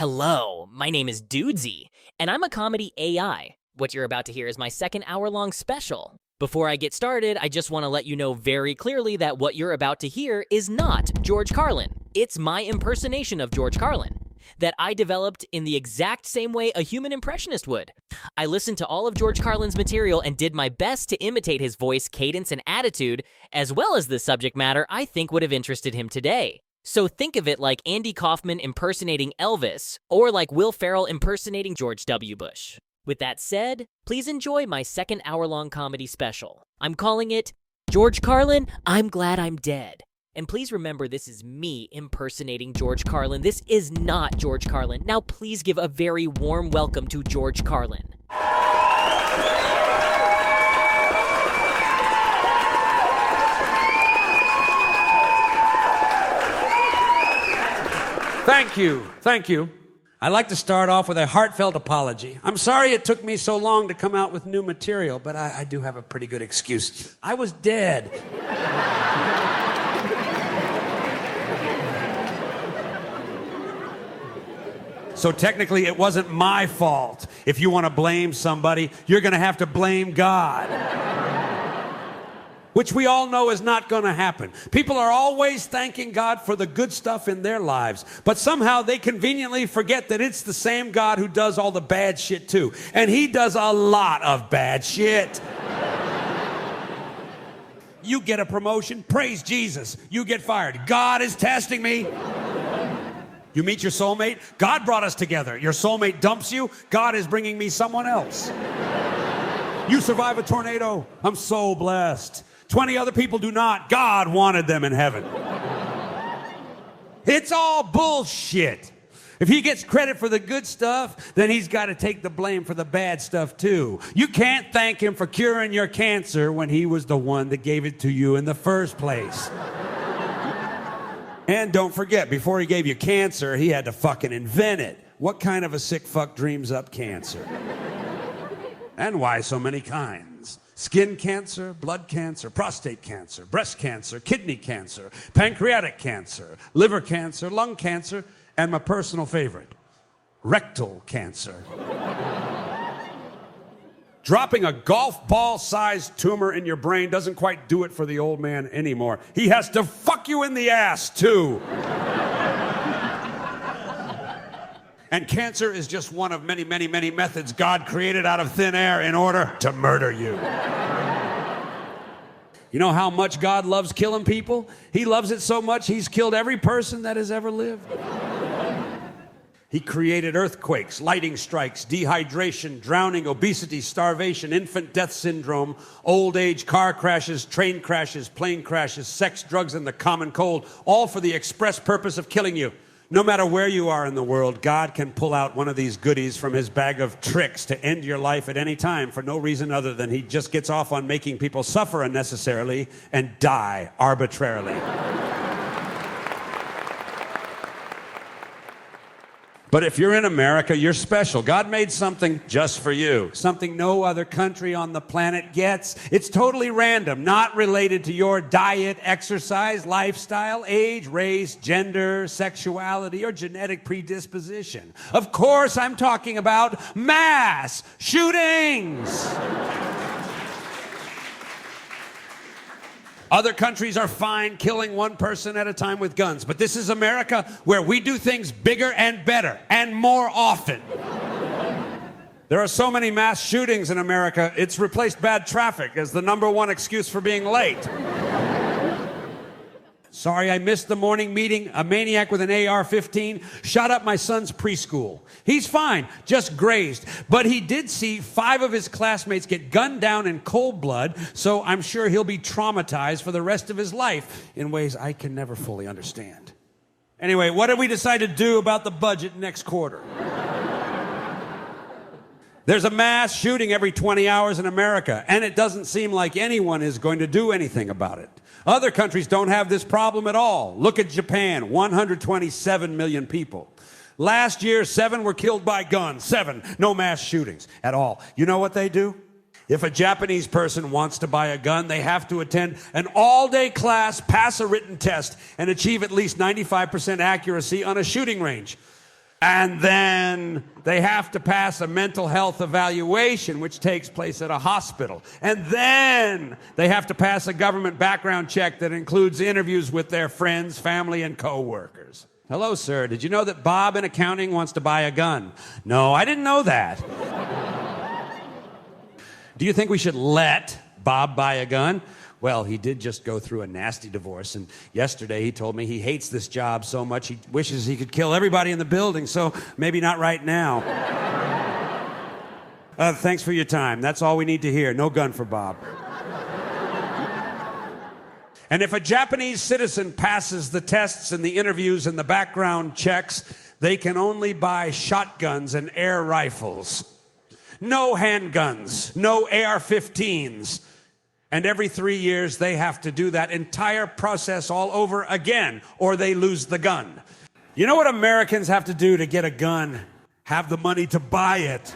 Hello, my name is Dudesy, and I'm a comedy AI. What you're about to hear is my second hour long special. Before I get started, I just want to let you know very clearly that what you're about to hear is not George Carlin. It's my impersonation of George Carlin that I developed in the exact same way a human impressionist would. I listened to all of George Carlin's material and did my best to imitate his voice, cadence, and attitude, as well as the subject matter I think would have interested him today. So think of it like Andy Kaufman impersonating Elvis, or like Will Ferrell impersonating George W. Bush. With that said, please enjoy my second hour long comedy special. I'm calling it George Carlin, I'm Glad I'm Dead. And please remember, this is me impersonating George Carlin. This is not George Carlin. Now, please give a very warm welcome to George Carlin. Thank you. Thank you. I'd like to start off with a heartfelt apology. I'm sorry it took me so long to come out with new material, but I, I do have a pretty good excuse. I was dead. So technically, it wasn't my fault. If you want to blame somebody, you're going to have to blame God. Which we all know is not going to happen. People are always thanking God for the good stuff in their lives, but somehow they conveniently forget that it's the same God who does all the bad shit too. And He does a lot of bad shit. you get a promotion, praise Jesus. You get fired. God is testing me. You meet your soulmate, God brought us together. Your soulmate dumps you, God is bringing me someone else. you survive a tornado, I'm so blessed. 20 other people do not, God wanted them in heaven. it's all bullshit. If he gets credit for the good stuff, then he's got to take the blame for the bad stuff too. You can't thank him for curing your cancer when he was the one that gave it to you in the first place. And don't forget, before he gave you cancer, he had to fucking invent it. What kind of a sick fuck dreams up cancer? and why so many kinds? Skin cancer, blood cancer, prostate cancer, breast cancer, kidney cancer, pancreatic cancer, liver cancer, lung cancer, and my personal favorite, rectal cancer. Dropping a golf ball sized tumor in your brain doesn't quite do it for the old man anymore. He has to fuck you in the ass, too. And cancer is just one of many, many, many methods God created out of thin air in order to murder you. You know how much God loves killing people? He loves it so much, He's killed every person that has ever lived. He created earthquakes, lightning strikes, dehydration, drowning, obesity, starvation, infant death syndrome, old age, car crashes, train crashes, plane crashes, sex, drugs, and the common cold, all for the express purpose of killing you. No matter where you are in the world, God can pull out one of these goodies from his bag of tricks to end your life at any time for no reason other than he just gets off on making people suffer unnecessarily and die arbitrarily. But if you're in America, you're special. God made something just for you, something no other country on the planet gets. It's totally random, not related to your diet, exercise, lifestyle, age, race, gender, sexuality, or genetic predisposition. Of course, I'm talking about mass shootings. Other countries are fine killing one person at a time with guns, but this is America where we do things bigger and better and more often. There are so many mass shootings in America, it's replaced bad traffic as the number one excuse for being late. Sorry, I missed the morning meeting. A maniac with an AR 15 shot up my son's preschool. He's fine, just grazed. But he did see five of his classmates get gunned down in cold blood, so I'm sure he'll be traumatized for the rest of his life in ways I can never fully understand. Anyway, what did we decide to do about the budget next quarter? There's a mass shooting every 20 hours in America, and it doesn't seem like anyone is going to do anything about it. Other countries don't have this problem at all. Look at Japan 127 million people. Last year, seven were killed by guns. Seven. No mass shootings at all. You know what they do? If a Japanese person wants to buy a gun, they have to attend an all day class, pass a written test, and achieve at least 95% accuracy on a shooting range. And then they have to pass a mental health evaluation, which takes place at a hospital. And then they have to pass a government background check that includes interviews with their friends, family, and coworkers. Hello, sir. Did you know that Bob in accounting wants to buy a gun? No, I didn't know that. Do you think we should let Bob buy a gun? Well, he did just go through a nasty divorce, and yesterday he told me he hates this job so much he wishes he could kill everybody in the building, so maybe not right now. uh, thanks for your time. That's all we need to hear. No gun for Bob. And if a Japanese citizen passes the tests and the interviews and the background checks, they can only buy shotguns and air rifles. No handguns, no AR 15s. And every three years, they have to do that entire process all over again, or they lose the gun. You know what Americans have to do to get a gun? Have the money to buy it.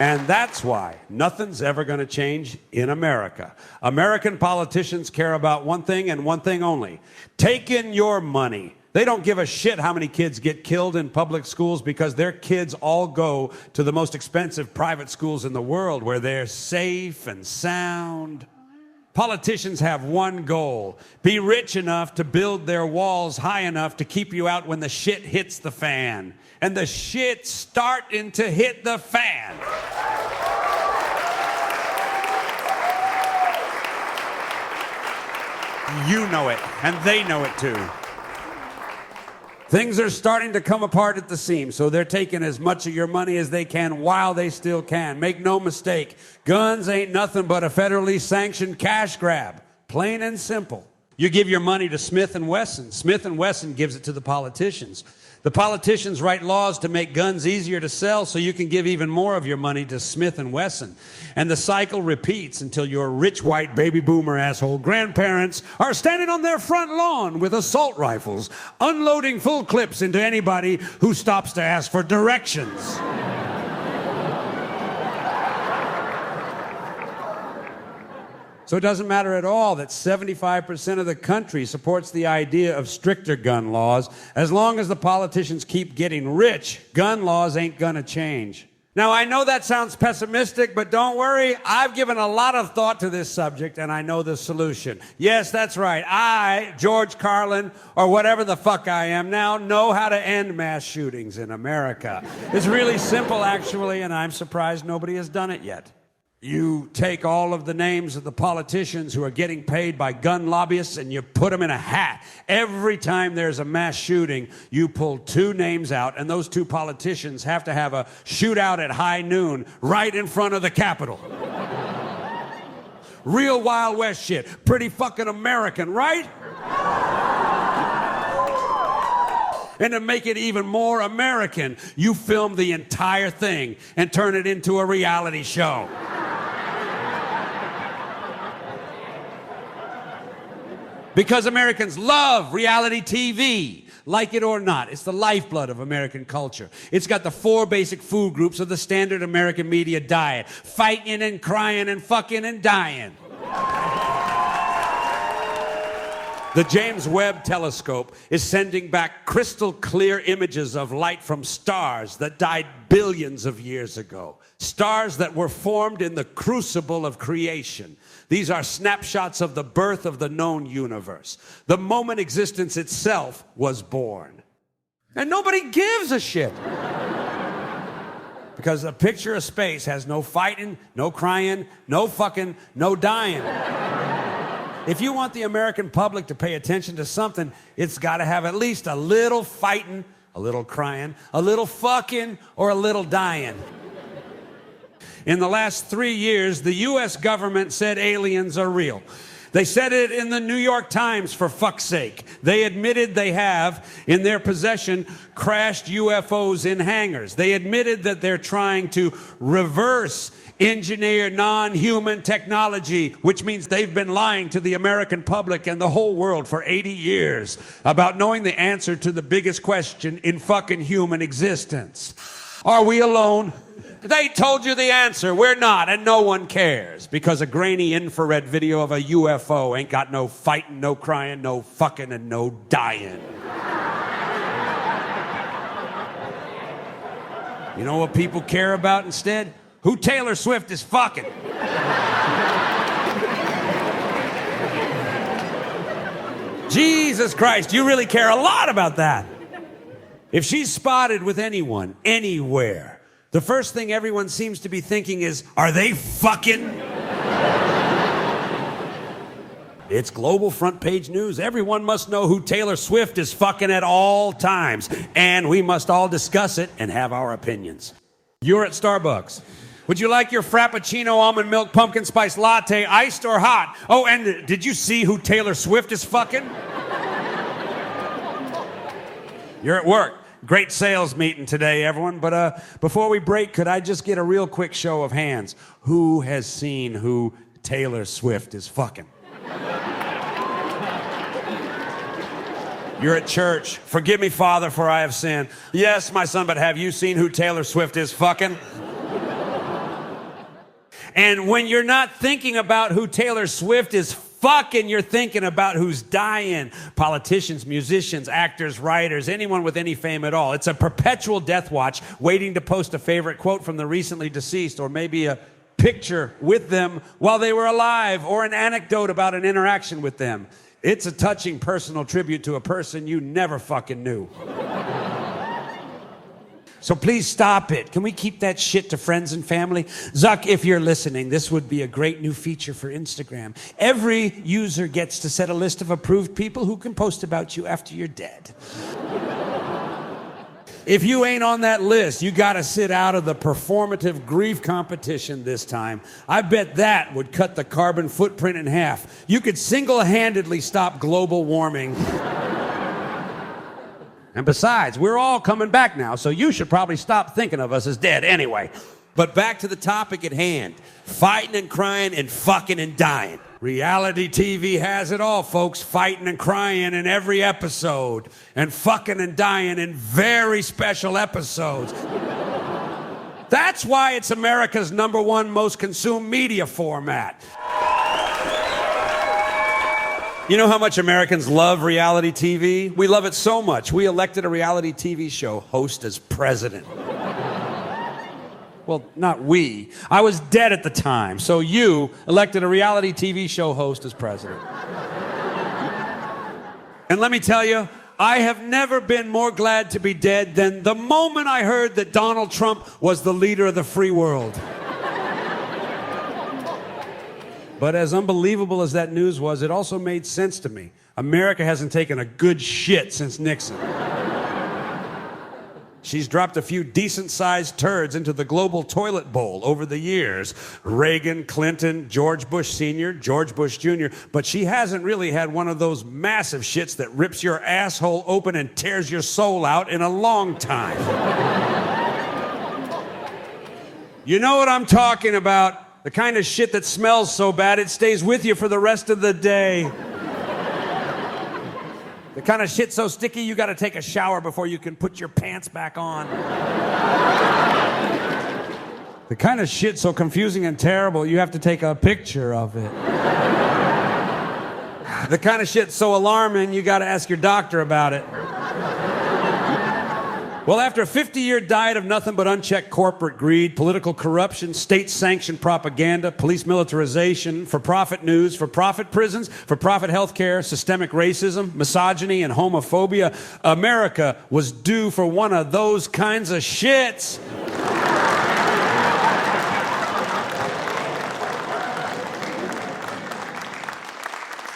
And that's why nothing's ever going to change in America. American politicians care about one thing and one thing only take in your money. They don't give a shit how many kids get killed in public schools because their kids all go to the most expensive private schools in the world where they're safe and sound. Politicians have one goal be rich enough to build their walls high enough to keep you out when the shit hits the fan. And the shit's starting to hit the fan. You know it, and they know it too. Things are starting to come apart at the seams, so they're taking as much of your money as they can while they still can. Make no mistake, guns ain't nothing but a federally sanctioned cash grab. Plain and simple. You give your money to Smith and Wesson. Smith and Wesson gives it to the politicians. The politicians write laws to make guns easier to sell so you can give even more of your money to Smith and Wesson. And the cycle repeats until your rich white baby boomer asshole grandparents are standing on their front lawn with assault rifles, unloading full clips into anybody who stops to ask for directions. So it doesn't matter at all that 75% of the country supports the idea of stricter gun laws. As long as the politicians keep getting rich, gun laws ain't gonna change. Now, I know that sounds pessimistic, but don't worry. I've given a lot of thought to this subject and I know the solution. Yes, that's right. I, George Carlin, or whatever the fuck I am now, know how to end mass shootings in America. It's really simple, actually, and I'm surprised nobody has done it yet. You take all of the names of the politicians who are getting paid by gun lobbyists and you put them in a hat. Every time there's a mass shooting, you pull two names out, and those two politicians have to have a shootout at high noon right in front of the Capitol. Real Wild West shit. Pretty fucking American, right? And to make it even more American, you film the entire thing and turn it into a reality show. Because Americans love reality TV. Like it or not, it's the lifeblood of American culture. It's got the four basic food groups of the standard American media diet fighting and crying and fucking and dying. The James Webb Telescope is sending back crystal clear images of light from stars that died billions of years ago. Stars that were formed in the crucible of creation. These are snapshots of the birth of the known universe, the moment existence itself was born. And nobody gives a shit. because a picture of space has no fighting, no crying, no fucking, no dying. If you want the American public to pay attention to something, it's got to have at least a little fighting, a little crying, a little fucking, or a little dying. In the last three years, the U.S. government said aliens are real. They said it in the New York Times for fuck's sake. They admitted they have in their possession crashed UFOs in hangars. They admitted that they're trying to reverse engineer non human technology, which means they've been lying to the American public and the whole world for 80 years about knowing the answer to the biggest question in fucking human existence. Are we alone? They told you the answer. We're not, and no one cares because a grainy infrared video of a UFO ain't got no fighting, no crying, no fucking, and no dying. You know what people care about instead? Who Taylor Swift is fucking. Jesus Christ, you really care a lot about that. If she's spotted with anyone, anywhere, the first thing everyone seems to be thinking is, are they fucking? It's global front page news. Everyone must know who Taylor Swift is fucking at all times. And we must all discuss it and have our opinions. You're at Starbucks. Would you like your Frappuccino almond milk pumpkin spice latte iced or hot? Oh, and did you see who Taylor Swift is fucking? You're at work. Great sales meeting today, everyone. But uh, before we break, could I just get a real quick show of hands? Who has seen who Taylor Swift is fucking? You're at church. Forgive me, Father, for I have sinned. Yes, my son, but have you seen who Taylor Swift is fucking? And when you're not thinking about who Taylor Swift is fucking, you're thinking about who's dying. Politicians, musicians, actors, writers, anyone with any fame at all. It's a perpetual death watch waiting to post a favorite quote from the recently deceased or maybe a picture with them while they were alive or an anecdote about an interaction with them. It's a touching personal tribute to a person you never fucking knew. So please stop it. Can we keep that shit to friends and family? Zuck, if you're listening, this would be a great new feature for Instagram. Every user gets to set a list of approved people who can post about you after you're dead. if you ain't on that list, you got to sit out of the performative grief competition this time. I bet that would cut the carbon footprint in half. You could single handedly stop global warming. And besides, we're all coming back now, so you should probably stop thinking of us as dead anyway. But back to the topic at hand fighting and crying and fucking and dying. Reality TV has it all, folks. Fighting and crying in every episode, and fucking and dying in very special episodes. That's why it's America's number one most consumed media format. You know how much Americans love reality TV? We love it so much. We elected a reality TV show host as president. well, not we. I was dead at the time, so you elected a reality TV show host as president. and let me tell you, I have never been more glad to be dead than the moment I heard that Donald Trump was the leader of the free world. But as unbelievable as that news was, it also made sense to me. America hasn't taken a good shit since Nixon. She's dropped a few decent sized turds into the global toilet bowl over the years Reagan, Clinton, George Bush Sr., George Bush Jr., but she hasn't really had one of those massive shits that rips your asshole open and tears your soul out in a long time. you know what I'm talking about? The kind of shit that smells so bad it stays with you for the rest of the day. the kind of shit so sticky you gotta take a shower before you can put your pants back on. the kind of shit so confusing and terrible you have to take a picture of it. the kind of shit so alarming you gotta ask your doctor about it. Well, after a 50 year diet of nothing but unchecked corporate greed, political corruption, state sanctioned propaganda, police militarization, for profit news, for profit prisons, for profit health care, systemic racism, misogyny, and homophobia, America was due for one of those kinds of shits.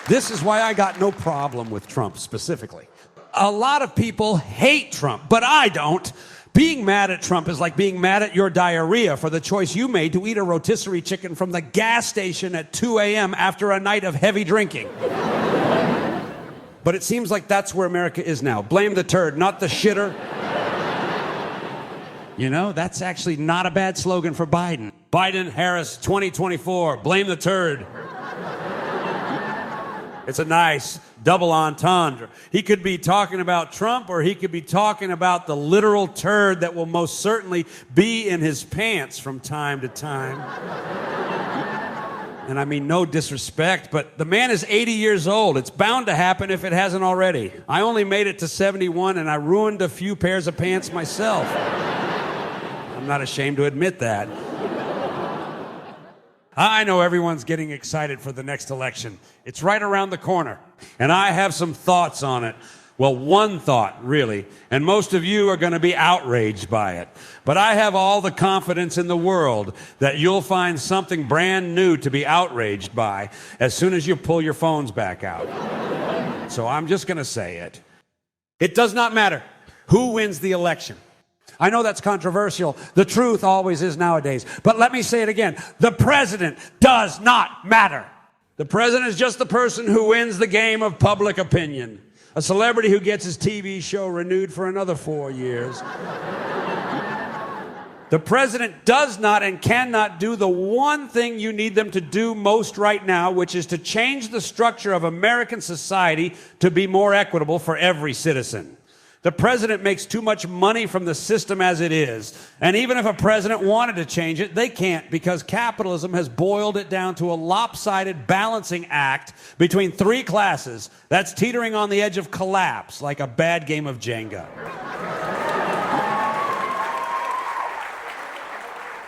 This is why I got no problem with Trump specifically a lot of people hate Trump, but I don't. Being mad at Trump is like being mad at your diarrhea for the choice you made to eat a rotisserie chicken from the gas station at 2 a.m. after a night of heavy drinking. but it seems like that's where America is now. Blame the turd, not the shitter. You know, that's actually not a bad slogan for Biden. Biden Harris 2024, blame the turd. It's a nice double entendre. He could be talking about Trump or he could be talking about the literal turd that will most certainly be in his pants from time to time. and I mean, no disrespect, but the man is 80 years old. It's bound to happen if it hasn't already. I only made it to 71 and I ruined a few pairs of pants myself. I'm not ashamed to admit that. I know everyone's getting excited for the next election. It's right around the corner, and I have some thoughts on it. Well, one thought, really, and most of you are going to be outraged by it. But I have all the confidence in the world that you'll find something brand new to be outraged by as soon as you pull your phones back out. so I'm just going to say it. It does not matter who wins the election. I know that's controversial. The truth always is nowadays. But let me say it again. The president does not matter. The president is just the person who wins the game of public opinion. A celebrity who gets his TV show renewed for another four years. the president does not and cannot do the one thing you need them to do most right now, which is to change the structure of American society to be more equitable for every citizen. The president makes too much money from the system as it is. And even if a president wanted to change it, they can't because capitalism has boiled it down to a lopsided balancing act between three classes that's teetering on the edge of collapse like a bad game of Jenga.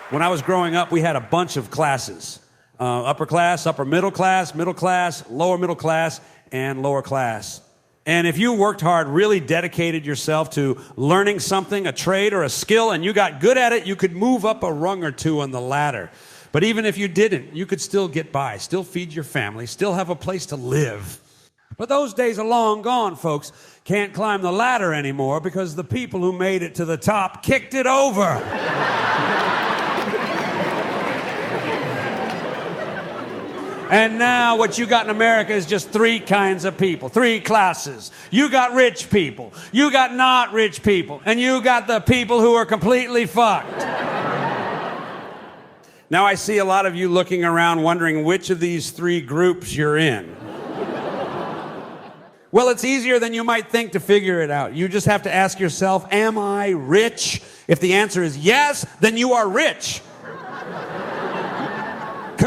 when I was growing up, we had a bunch of classes uh, upper class, upper middle class, middle class, lower middle class, and lower class. And if you worked hard, really dedicated yourself to learning something, a trade or a skill, and you got good at it, you could move up a rung or two on the ladder. But even if you didn't, you could still get by, still feed your family, still have a place to live. But those days are long gone, folks. Can't climb the ladder anymore because the people who made it to the top kicked it over. And now what you got in America is just three kinds of people, three classes. You got rich people, you got not rich people, and you got the people who are completely fucked. now I see a lot of you looking around wondering which of these three groups you're in. Well, it's easier than you might think to figure it out. You just have to ask yourself, Am I rich? If the answer is yes, then you are rich.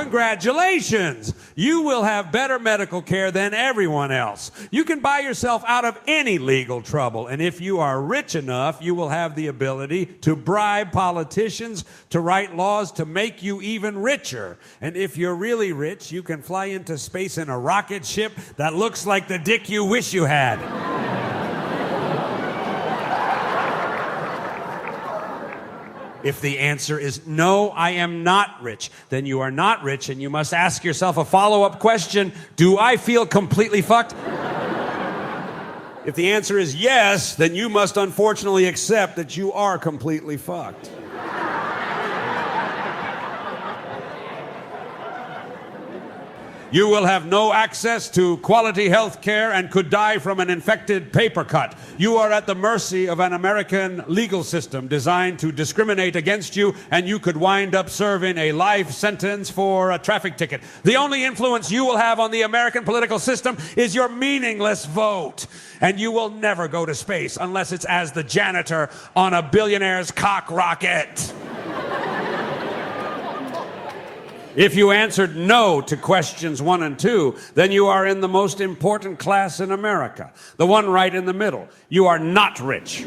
Congratulations! You will have better medical care than everyone else. You can buy yourself out of any legal trouble. And if you are rich enough, you will have the ability to bribe politicians to write laws to make you even richer. And if you're really rich, you can fly into space in a rocket ship that looks like the dick you wish you had. If the answer is no, I am not rich, then you are not rich, and you must ask yourself a follow up question Do I feel completely fucked? if the answer is yes, then you must unfortunately accept that you are completely fucked. You will have no access to quality health care and could die from an infected paper cut. You are at the mercy of an American legal system designed to discriminate against you, and you could wind up serving a life sentence for a traffic ticket. The only influence you will have on the American political system is your meaningless vote. And you will never go to space unless it's as the janitor on a billionaire's cock rocket. If you answered no to questions one and two, then you are in the most important class in America, the one right in the middle. You are not rich.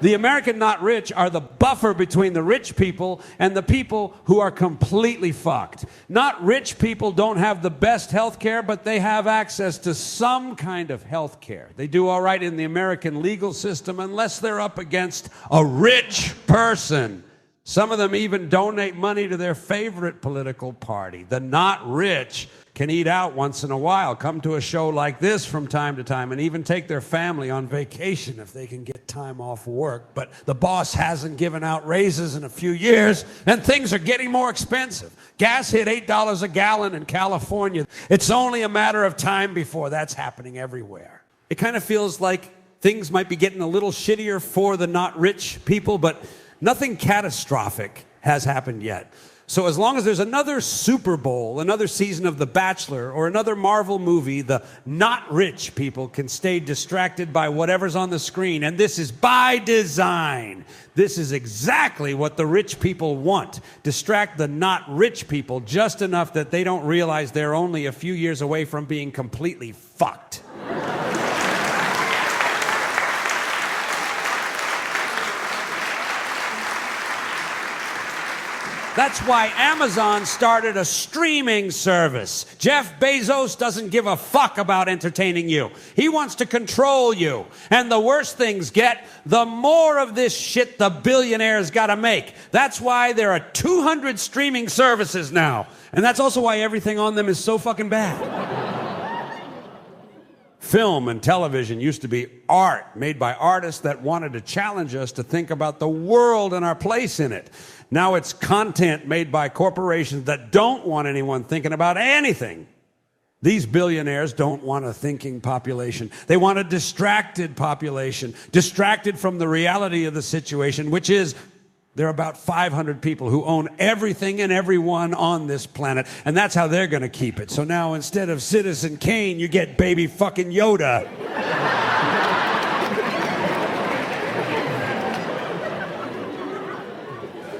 the American not rich are the buffer between the rich people and the people who are completely fucked. Not rich people don't have the best health care, but they have access to some kind of health care. They do all right in the American legal system unless they're up against a rich person some of them even donate money to their favorite political party. The not rich can eat out once in a while, come to a show like this from time to time, and even take their family on vacation if they can get time off work. But the boss hasn't given out raises in a few years, and things are getting more expensive. Gas hit $8 a gallon in California. It's only a matter of time before that's happening everywhere. It kind of feels like things might be getting a little shittier for the not rich people, but Nothing catastrophic has happened yet. So, as long as there's another Super Bowl, another season of The Bachelor, or another Marvel movie, the not rich people can stay distracted by whatever's on the screen. And this is by design. This is exactly what the rich people want. Distract the not rich people just enough that they don't realize they're only a few years away from being completely fucked. That's why Amazon started a streaming service. Jeff Bezos doesn't give a fuck about entertaining you. He wants to control you. And the worse things get, the more of this shit the billionaires gotta make. That's why there are 200 streaming services now. And that's also why everything on them is so fucking bad. Film and television used to be art made by artists that wanted to challenge us to think about the world and our place in it. Now it's content made by corporations that don't want anyone thinking about anything. These billionaires don't want a thinking population. They want a distracted population, distracted from the reality of the situation, which is there are about 500 people who own everything and everyone on this planet, and that's how they're going to keep it. So now instead of Citizen Kane, you get baby fucking Yoda.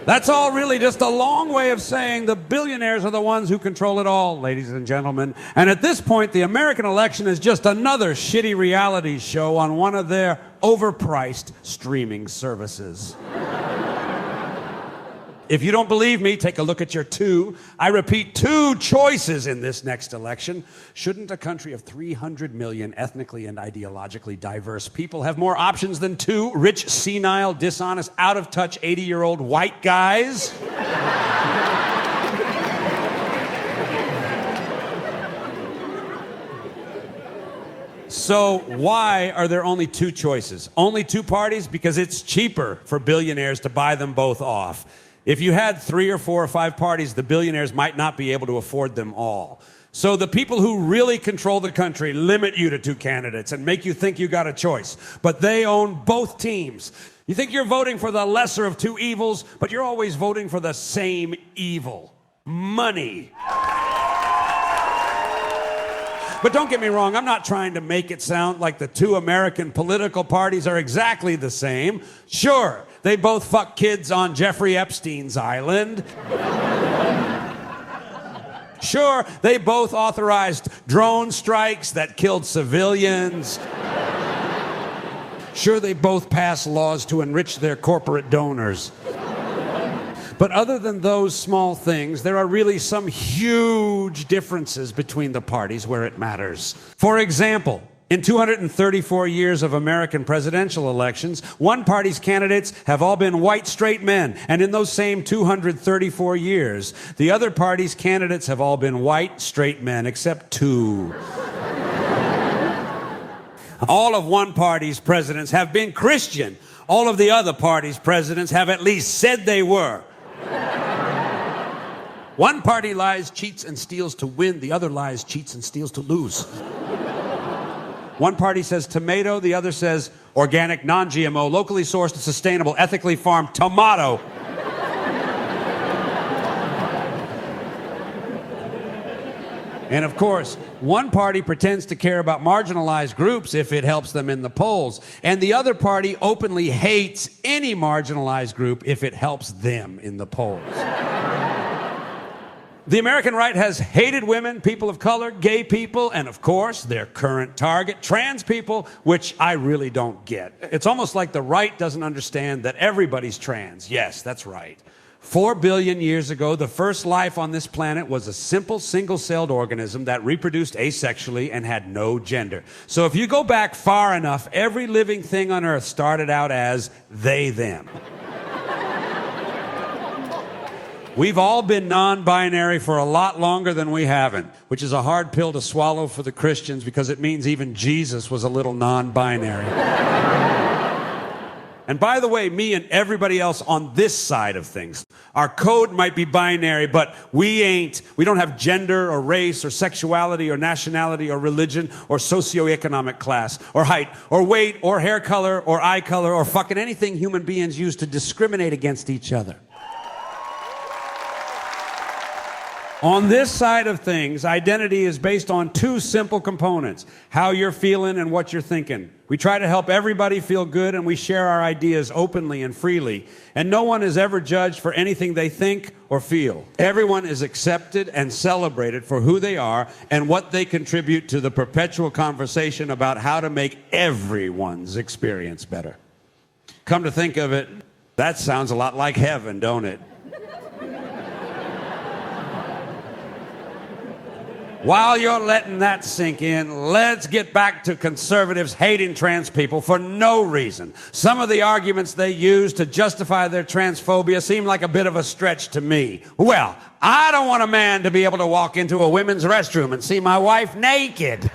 That's all really just a long way of saying the billionaires are the ones who control it all, ladies and gentlemen. And at this point, the American election is just another shitty reality show on one of their overpriced streaming services. If you don't believe me, take a look at your two. I repeat, two choices in this next election. Shouldn't a country of 300 million ethnically and ideologically diverse people have more options than two rich, senile, dishonest, out of touch 80 year old white guys? So, why are there only two choices? Only two parties? Because it's cheaper for billionaires to buy them both off. If you had three or four or five parties, the billionaires might not be able to afford them all. So the people who really control the country limit you to two candidates and make you think you got a choice. But they own both teams. You think you're voting for the lesser of two evils, but you're always voting for the same evil money. But don't get me wrong, I'm not trying to make it sound like the two American political parties are exactly the same. Sure, they both fuck kids on Jeffrey Epstein's island. Sure, they both authorized drone strikes that killed civilians. Sure, they both passed laws to enrich their corporate donors. But other than those small things, there are really some huge differences between the parties where it matters. For example, in 234 years of American presidential elections, one party's candidates have all been white straight men. And in those same 234 years, the other party's candidates have all been white straight men, except two. all of one party's presidents have been Christian. All of the other party's presidents have at least said they were. One party lies, cheats, and steals to win, the other lies, cheats, and steals to lose. One party says tomato, the other says organic, non GMO, locally sourced, sustainable, ethically farmed tomato. And of course, one party pretends to care about marginalized groups if it helps them in the polls, and the other party openly hates any marginalized group if it helps them in the polls. The American right has hated women, people of color, gay people, and of course, their current target, trans people, which I really don't get. It's almost like the right doesn't understand that everybody's trans. Yes, that's right. Four billion years ago, the first life on this planet was a simple single celled organism that reproduced asexually and had no gender. So if you go back far enough, every living thing on earth started out as they, them. We've all been non binary for a lot longer than we haven't, which is a hard pill to swallow for the Christians because it means even Jesus was a little non binary. And by the way, me and everybody else on this side of things, our code might be binary, but we ain't, we don't have gender or race or sexuality or nationality or religion or socioeconomic class or height or weight or hair color or eye color or fucking anything human beings use to discriminate against each other. On this side of things, identity is based on two simple components how you're feeling and what you're thinking. We try to help everybody feel good and we share our ideas openly and freely. And no one is ever judged for anything they think or feel. Everyone is accepted and celebrated for who they are and what they contribute to the perpetual conversation about how to make everyone's experience better. Come to think of it, that sounds a lot like heaven, don't it? While you're letting that sink in, let's get back to conservatives hating trans people for no reason. Some of the arguments they use to justify their transphobia seem like a bit of a stretch to me. Well, I don't want a man to be able to walk into a women's restroom and see my wife naked.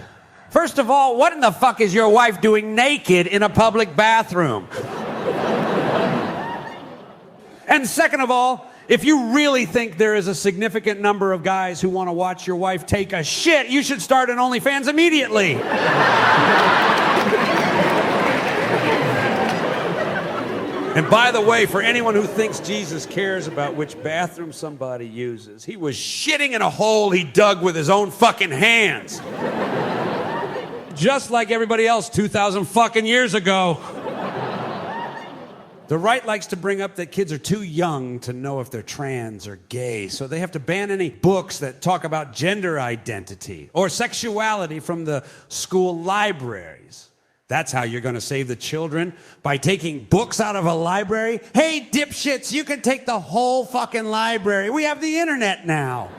First of all, what in the fuck is your wife doing naked in a public bathroom? and second of all, if you really think there is a significant number of guys who want to watch your wife take a shit, you should start an OnlyFans immediately. And by the way, for anyone who thinks Jesus cares about which bathroom somebody uses, he was shitting in a hole he dug with his own fucking hands. Just like everybody else 2,000 fucking years ago. The right likes to bring up that kids are too young to know if they're trans or gay, so they have to ban any books that talk about gender identity or sexuality from the school libraries. That's how you're going to save the children by taking books out of a library. Hey, dipshits, you can take the whole fucking library. We have the internet now.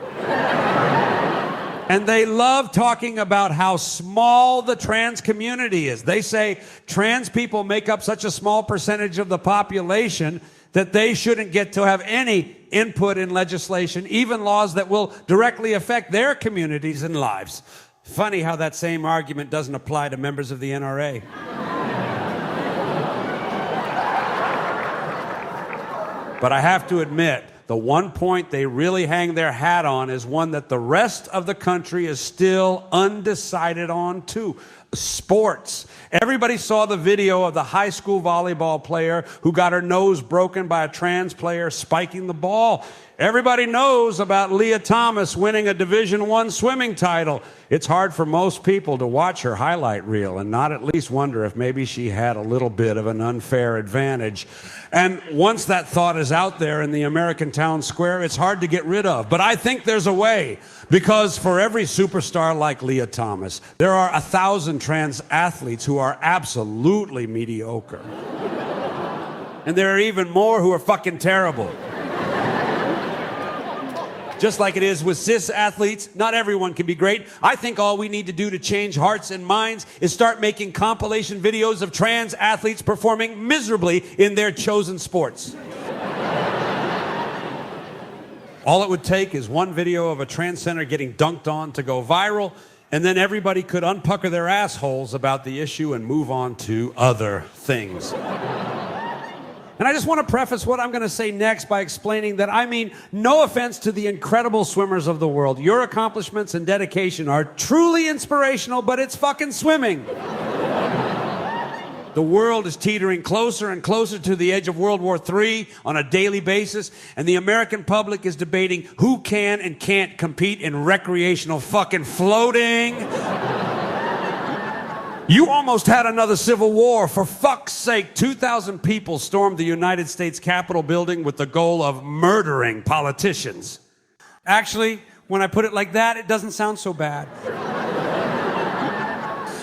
And they love talking about how small the trans community is. They say trans people make up such a small percentage of the population that they shouldn't get to have any input in legislation, even laws that will directly affect their communities and lives. Funny how that same argument doesn't apply to members of the NRA. but I have to admit, the one point they really hang their hat on is one that the rest of the country is still undecided on, too sports. Everybody saw the video of the high school volleyball player who got her nose broken by a trans player spiking the ball. Everybody knows about Lia Thomas winning a Division 1 swimming title. It's hard for most people to watch her highlight reel and not at least wonder if maybe she had a little bit of an unfair advantage. And once that thought is out there in the American town square, it's hard to get rid of. But I think there's a way because for every superstar like Lia Thomas, there are a thousand trans athletes who are absolutely mediocre. and there are even more who are fucking terrible. Just like it is with cis athletes, not everyone can be great. I think all we need to do to change hearts and minds is start making compilation videos of trans athletes performing miserably in their chosen sports. all it would take is one video of a trans center getting dunked on to go viral, and then everybody could unpucker their assholes about the issue and move on to other things. And I just want to preface what I'm going to say next by explaining that I mean no offense to the incredible swimmers of the world. Your accomplishments and dedication are truly inspirational, but it's fucking swimming. The world is teetering closer and closer to the edge of World War III on a daily basis, and the American public is debating who can and can't compete in recreational fucking floating. You almost had another civil war. For fuck's sake, 2,000 people stormed the United States Capitol building with the goal of murdering politicians. Actually, when I put it like that, it doesn't sound so bad.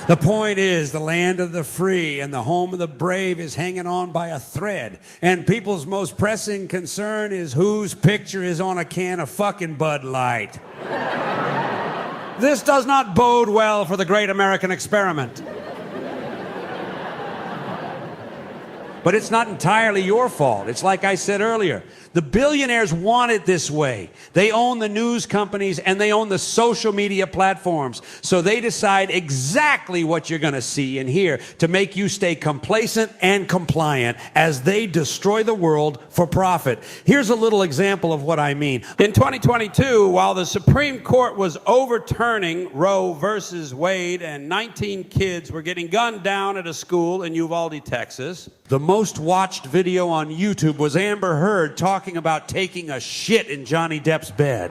the point is, the land of the free and the home of the brave is hanging on by a thread. And people's most pressing concern is whose picture is on a can of fucking Bud Light. This does not bode well for the great American experiment. But it's not entirely your fault. It's like I said earlier. The billionaires want it this way. They own the news companies and they own the social media platforms. So they decide exactly what you're going to see and hear to make you stay complacent and compliant as they destroy the world for profit. Here's a little example of what I mean. In 2022, while the Supreme Court was overturning Roe versus Wade and 19 kids were getting gunned down at a school in Uvalde, Texas, the most watched video on YouTube was Amber Heard talking about taking a shit in Johnny Depp's bed.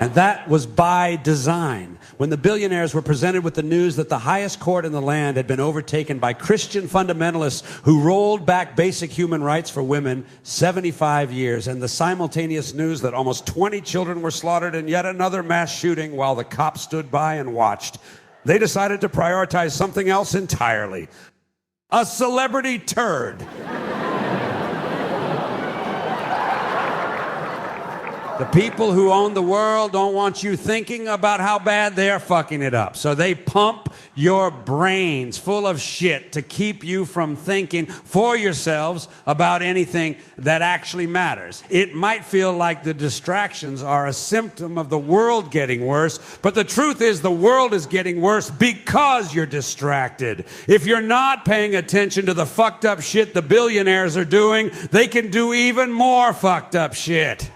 And that was by design. When the billionaires were presented with the news that the highest court in the land had been overtaken by Christian fundamentalists who rolled back basic human rights for women 75 years, and the simultaneous news that almost 20 children were slaughtered in yet another mass shooting while the cops stood by and watched, they decided to prioritize something else entirely a celebrity turd. The people who own the world don't want you thinking about how bad they're fucking it up. So they pump your brains full of shit to keep you from thinking for yourselves about anything that actually matters. It might feel like the distractions are a symptom of the world getting worse, but the truth is the world is getting worse because you're distracted. If you're not paying attention to the fucked up shit the billionaires are doing, they can do even more fucked up shit.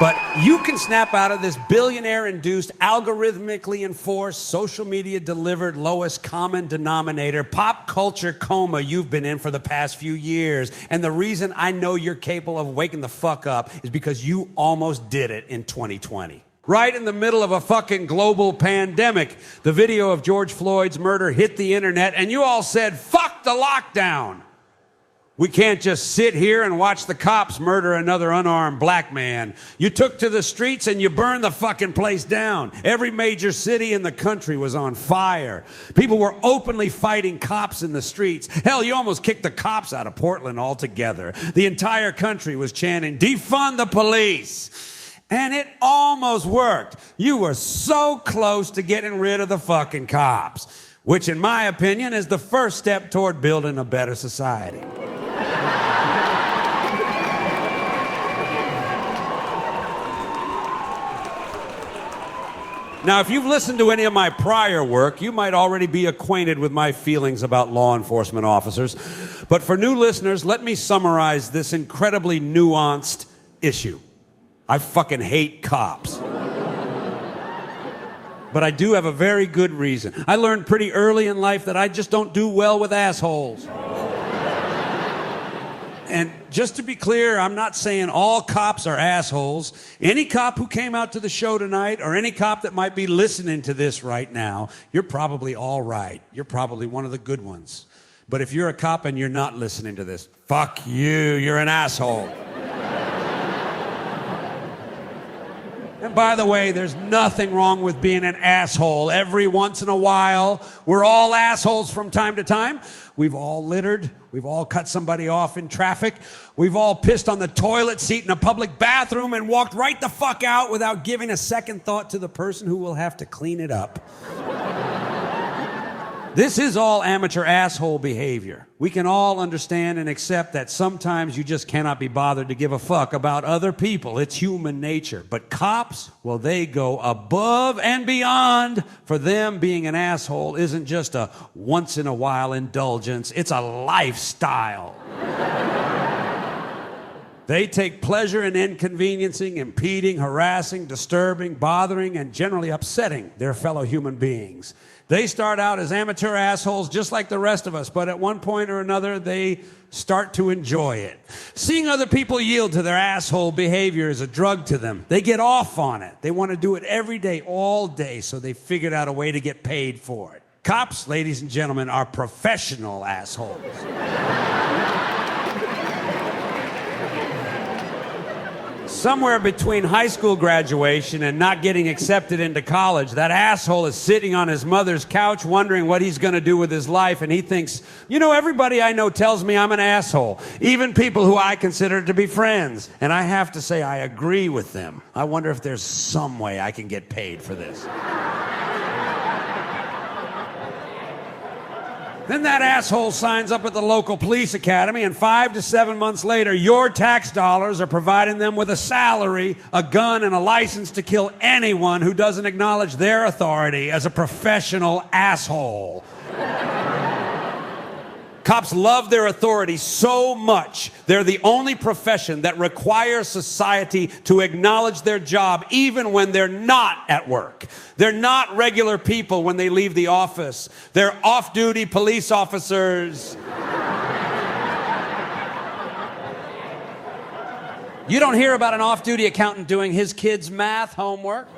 But you can snap out of this billionaire induced, algorithmically enforced, social media delivered lowest common denominator, pop culture coma you've been in for the past few years. And the reason I know you're capable of waking the fuck up is because you almost did it in 2020 right in the middle of a fucking global pandemic. The video of George Floyd's murder hit the internet, and you all said, fuck the lockdown. We can't just sit here and watch the cops murder another unarmed black man. You took to the streets and you burned the fucking place down. Every major city in the country was on fire. People were openly fighting cops in the streets. Hell, you almost kicked the cops out of Portland altogether. The entire country was chanting, defund the police. And it almost worked. You were so close to getting rid of the fucking cops, which, in my opinion, is the first step toward building a better society. Now, if you've listened to any of my prior work, you might already be acquainted with my feelings about law enforcement officers. But for new listeners, let me summarize this incredibly nuanced issue. I fucking hate cops. But I do have a very good reason. I learned pretty early in life that I just don't do well with assholes. And just to be clear, I'm not saying all cops are assholes. Any cop who came out to the show tonight, or any cop that might be listening to this right now, you're probably all right. You're probably one of the good ones. But if you're a cop and you're not listening to this, fuck you, you're an asshole. And by the way, there's nothing wrong with being an asshole. Every once in a while, we're all assholes from time to time. We've all littered. We've all cut somebody off in traffic. We've all pissed on the toilet seat in a public bathroom and walked right the fuck out without giving a second thought to the person who will have to clean it up. This is all amateur asshole behavior. We can all understand and accept that sometimes you just cannot be bothered to give a fuck about other people. It's human nature. But cops, well, they go above and beyond. For them, being an asshole isn't just a once in a while indulgence, it's a lifestyle. They take pleasure in inconveniencing, impeding, harassing, disturbing, bothering, and generally upsetting their fellow human beings. They start out as amateur assholes just like the rest of us, but at one point or another, they start to enjoy it. Seeing other people yield to their asshole behavior is a drug to them. They get off on it. They want to do it every day, all day, so they figured out a way to get paid for it. Cops, ladies and gentlemen, are professional assholes. Somewhere between high school graduation and not getting accepted into college, that asshole is sitting on his mother's couch wondering what he's going to do with his life. And he thinks, you know, everybody I know tells me I'm an asshole, even people who I consider to be friends. And I have to say, I agree with them. I wonder if there's some way I can get paid for this. Then that asshole signs up at the local police academy, and five to seven months later, your tax dollars are providing them with a salary, a gun, and a license to kill anyone who doesn't acknowledge their authority as a professional asshole. Cops love their authority so much, they're the only profession that requires society to acknowledge their job even when they're not at work. They're not regular people when they leave the office, they're off duty police officers. You don't hear about an off duty accountant doing his kids' math homework.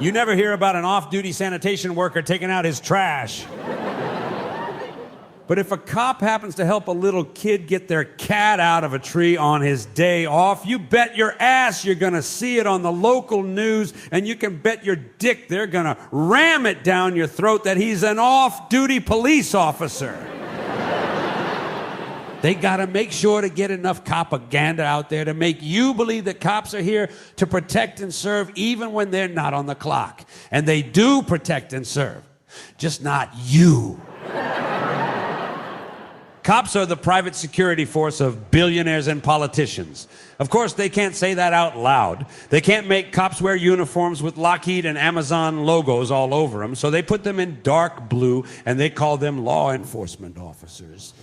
You never hear about an off duty sanitation worker taking out his trash. But if a cop happens to help a little kid get their cat out of a tree on his day off, you bet your ass you're going to see it on the local news, and you can bet your dick they're going to ram it down your throat that he's an off duty police officer. They got to make sure to get enough propaganda out there to make you believe that cops are here to protect and serve even when they're not on the clock. And they do protect and serve, just not you. Cops are the private security force of billionaires and politicians. Of course, they can't say that out loud. They can't make cops wear uniforms with Lockheed and Amazon logos all over them, so they put them in dark blue and they call them law enforcement officers.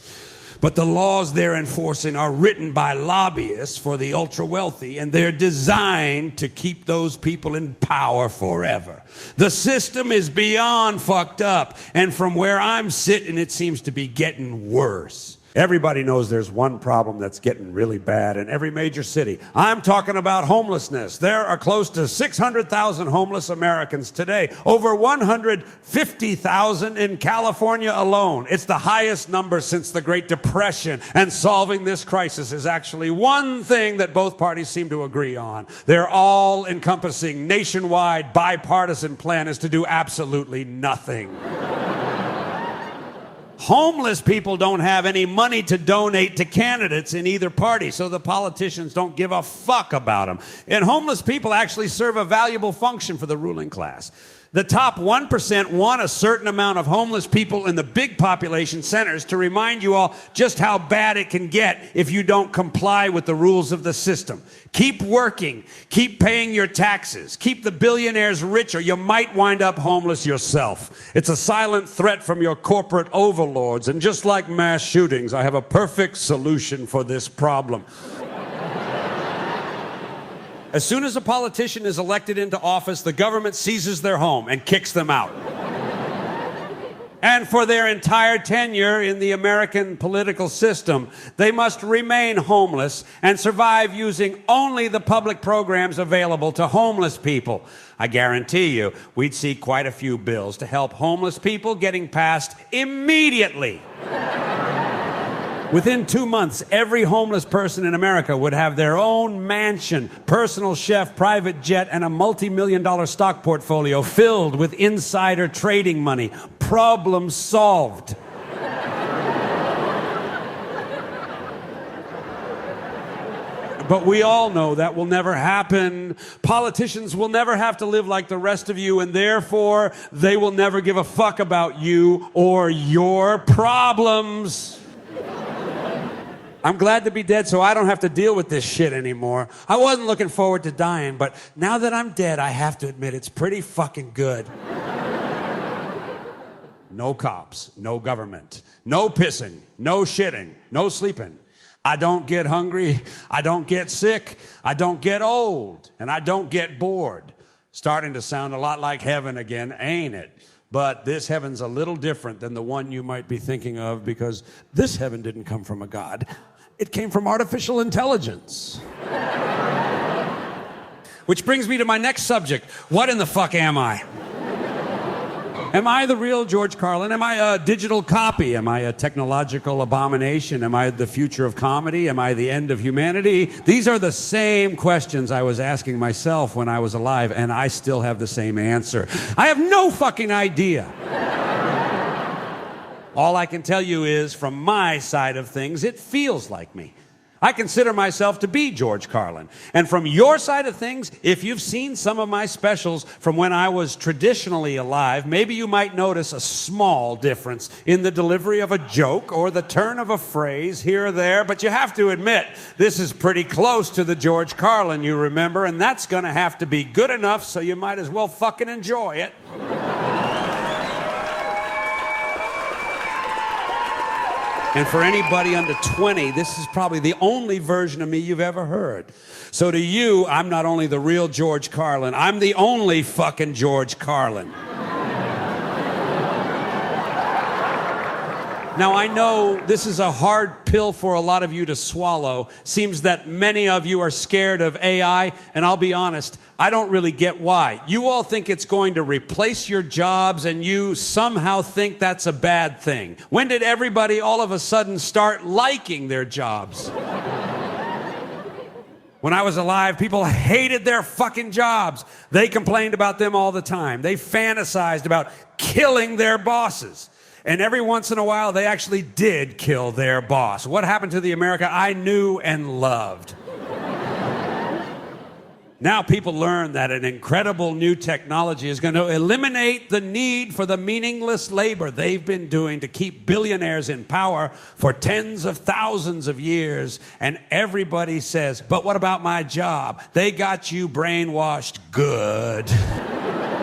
But the laws they're enforcing are written by lobbyists for the ultra wealthy, and they're designed to keep those people in power forever. The system is beyond fucked up, and from where I'm sitting, it seems to be getting worse. Everybody knows there's one problem that's getting really bad in every major city. I'm talking about homelessness. There are close to 600,000 homeless Americans today, over 150,000 in California alone. It's the highest number since the Great Depression, and solving this crisis is actually one thing that both parties seem to agree on. Their all encompassing, nationwide, bipartisan plan is to do absolutely nothing. Homeless people don't have any money to donate to candidates in either party, so the politicians don't give a fuck about them. And homeless people actually serve a valuable function for the ruling class. The top 1% want a certain amount of homeless people in the big population centers to remind you all just how bad it can get if you don't comply with the rules of the system. Keep working, keep paying your taxes, keep the billionaires rich, or you might wind up homeless yourself. It's a silent threat from your corporate overlords, and just like mass shootings, I have a perfect solution for this problem. As soon as a politician is elected into office, the government seizes their home and kicks them out. and for their entire tenure in the American political system, they must remain homeless and survive using only the public programs available to homeless people. I guarantee you, we'd see quite a few bills to help homeless people getting passed immediately. Within two months, every homeless person in America would have their own mansion, personal chef, private jet, and a multi million dollar stock portfolio filled with insider trading money. Problem solved. But we all know that will never happen. Politicians will never have to live like the rest of you, and therefore they will never give a fuck about you or your problems. I'm glad to be dead so I don't have to deal with this shit anymore. I wasn't looking forward to dying, but now that I'm dead, I have to admit it's pretty fucking good. no cops, no government, no pissing, no shitting, no sleeping. I don't get hungry, I don't get sick, I don't get old, and I don't get bored. Starting to sound a lot like heaven again, ain't it? But this heaven's a little different than the one you might be thinking of because this heaven didn't come from a God. It came from artificial intelligence. Which brings me to my next subject. What in the fuck am I? Am I the real George Carlin? Am I a digital copy? Am I a technological abomination? Am I the future of comedy? Am I the end of humanity? These are the same questions I was asking myself when I was alive, and I still have the same answer. I have no fucking idea. All I can tell you is, from my side of things, it feels like me. I consider myself to be George Carlin. And from your side of things, if you've seen some of my specials from when I was traditionally alive, maybe you might notice a small difference in the delivery of a joke or the turn of a phrase here or there. But you have to admit, this is pretty close to the George Carlin you remember, and that's going to have to be good enough, so you might as well fucking enjoy it. And for anybody under 20, this is probably the only version of me you've ever heard. So to you, I'm not only the real George Carlin, I'm the only fucking George Carlin. Now, I know this is a hard pill for a lot of you to swallow. Seems that many of you are scared of AI, and I'll be honest, I don't really get why. You all think it's going to replace your jobs, and you somehow think that's a bad thing. When did everybody all of a sudden start liking their jobs? When I was alive, people hated their fucking jobs. They complained about them all the time. They fantasized about killing their bosses. And every once in a while, they actually did kill their boss. What happened to the America I knew and loved? Now people learn that an incredible new technology is going to eliminate the need for the meaningless labor they've been doing to keep billionaires in power for tens of thousands of years. And everybody says, but what about my job? They got you brainwashed good.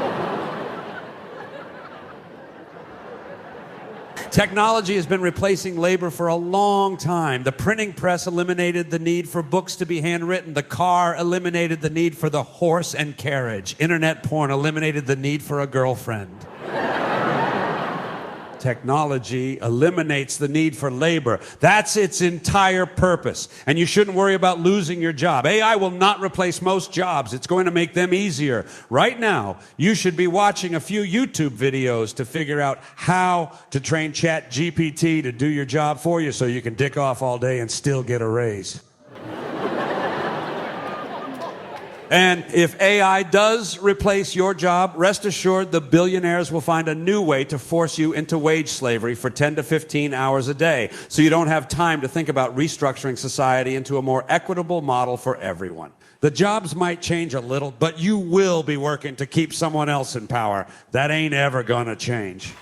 Technology has been replacing labor for a long time. The printing press eliminated the need for books to be handwritten. The car eliminated the need for the horse and carriage. Internet porn eliminated the need for a girlfriend. Technology eliminates the need for labor. That's its entire purpose. And you shouldn't worry about losing your job. AI will not replace most jobs, it's going to make them easier. Right now, you should be watching a few YouTube videos to figure out how to train Chat GPT to do your job for you so you can dick off all day and still get a raise. And if AI does replace your job, rest assured the billionaires will find a new way to force you into wage slavery for 10 to 15 hours a day. So you don't have time to think about restructuring society into a more equitable model for everyone. The jobs might change a little, but you will be working to keep someone else in power. That ain't ever gonna change.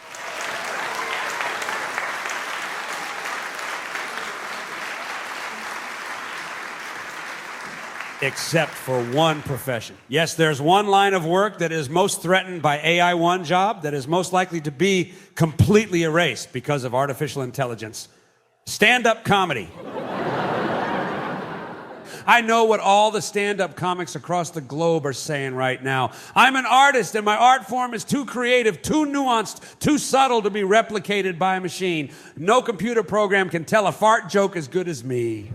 Except for one profession. Yes, there's one line of work that is most threatened by AI one job that is most likely to be completely erased because of artificial intelligence. Stand up comedy. I know what all the stand up comics across the globe are saying right now. I'm an artist and my art form is too creative, too nuanced, too subtle to be replicated by a machine. No computer program can tell a fart joke as good as me.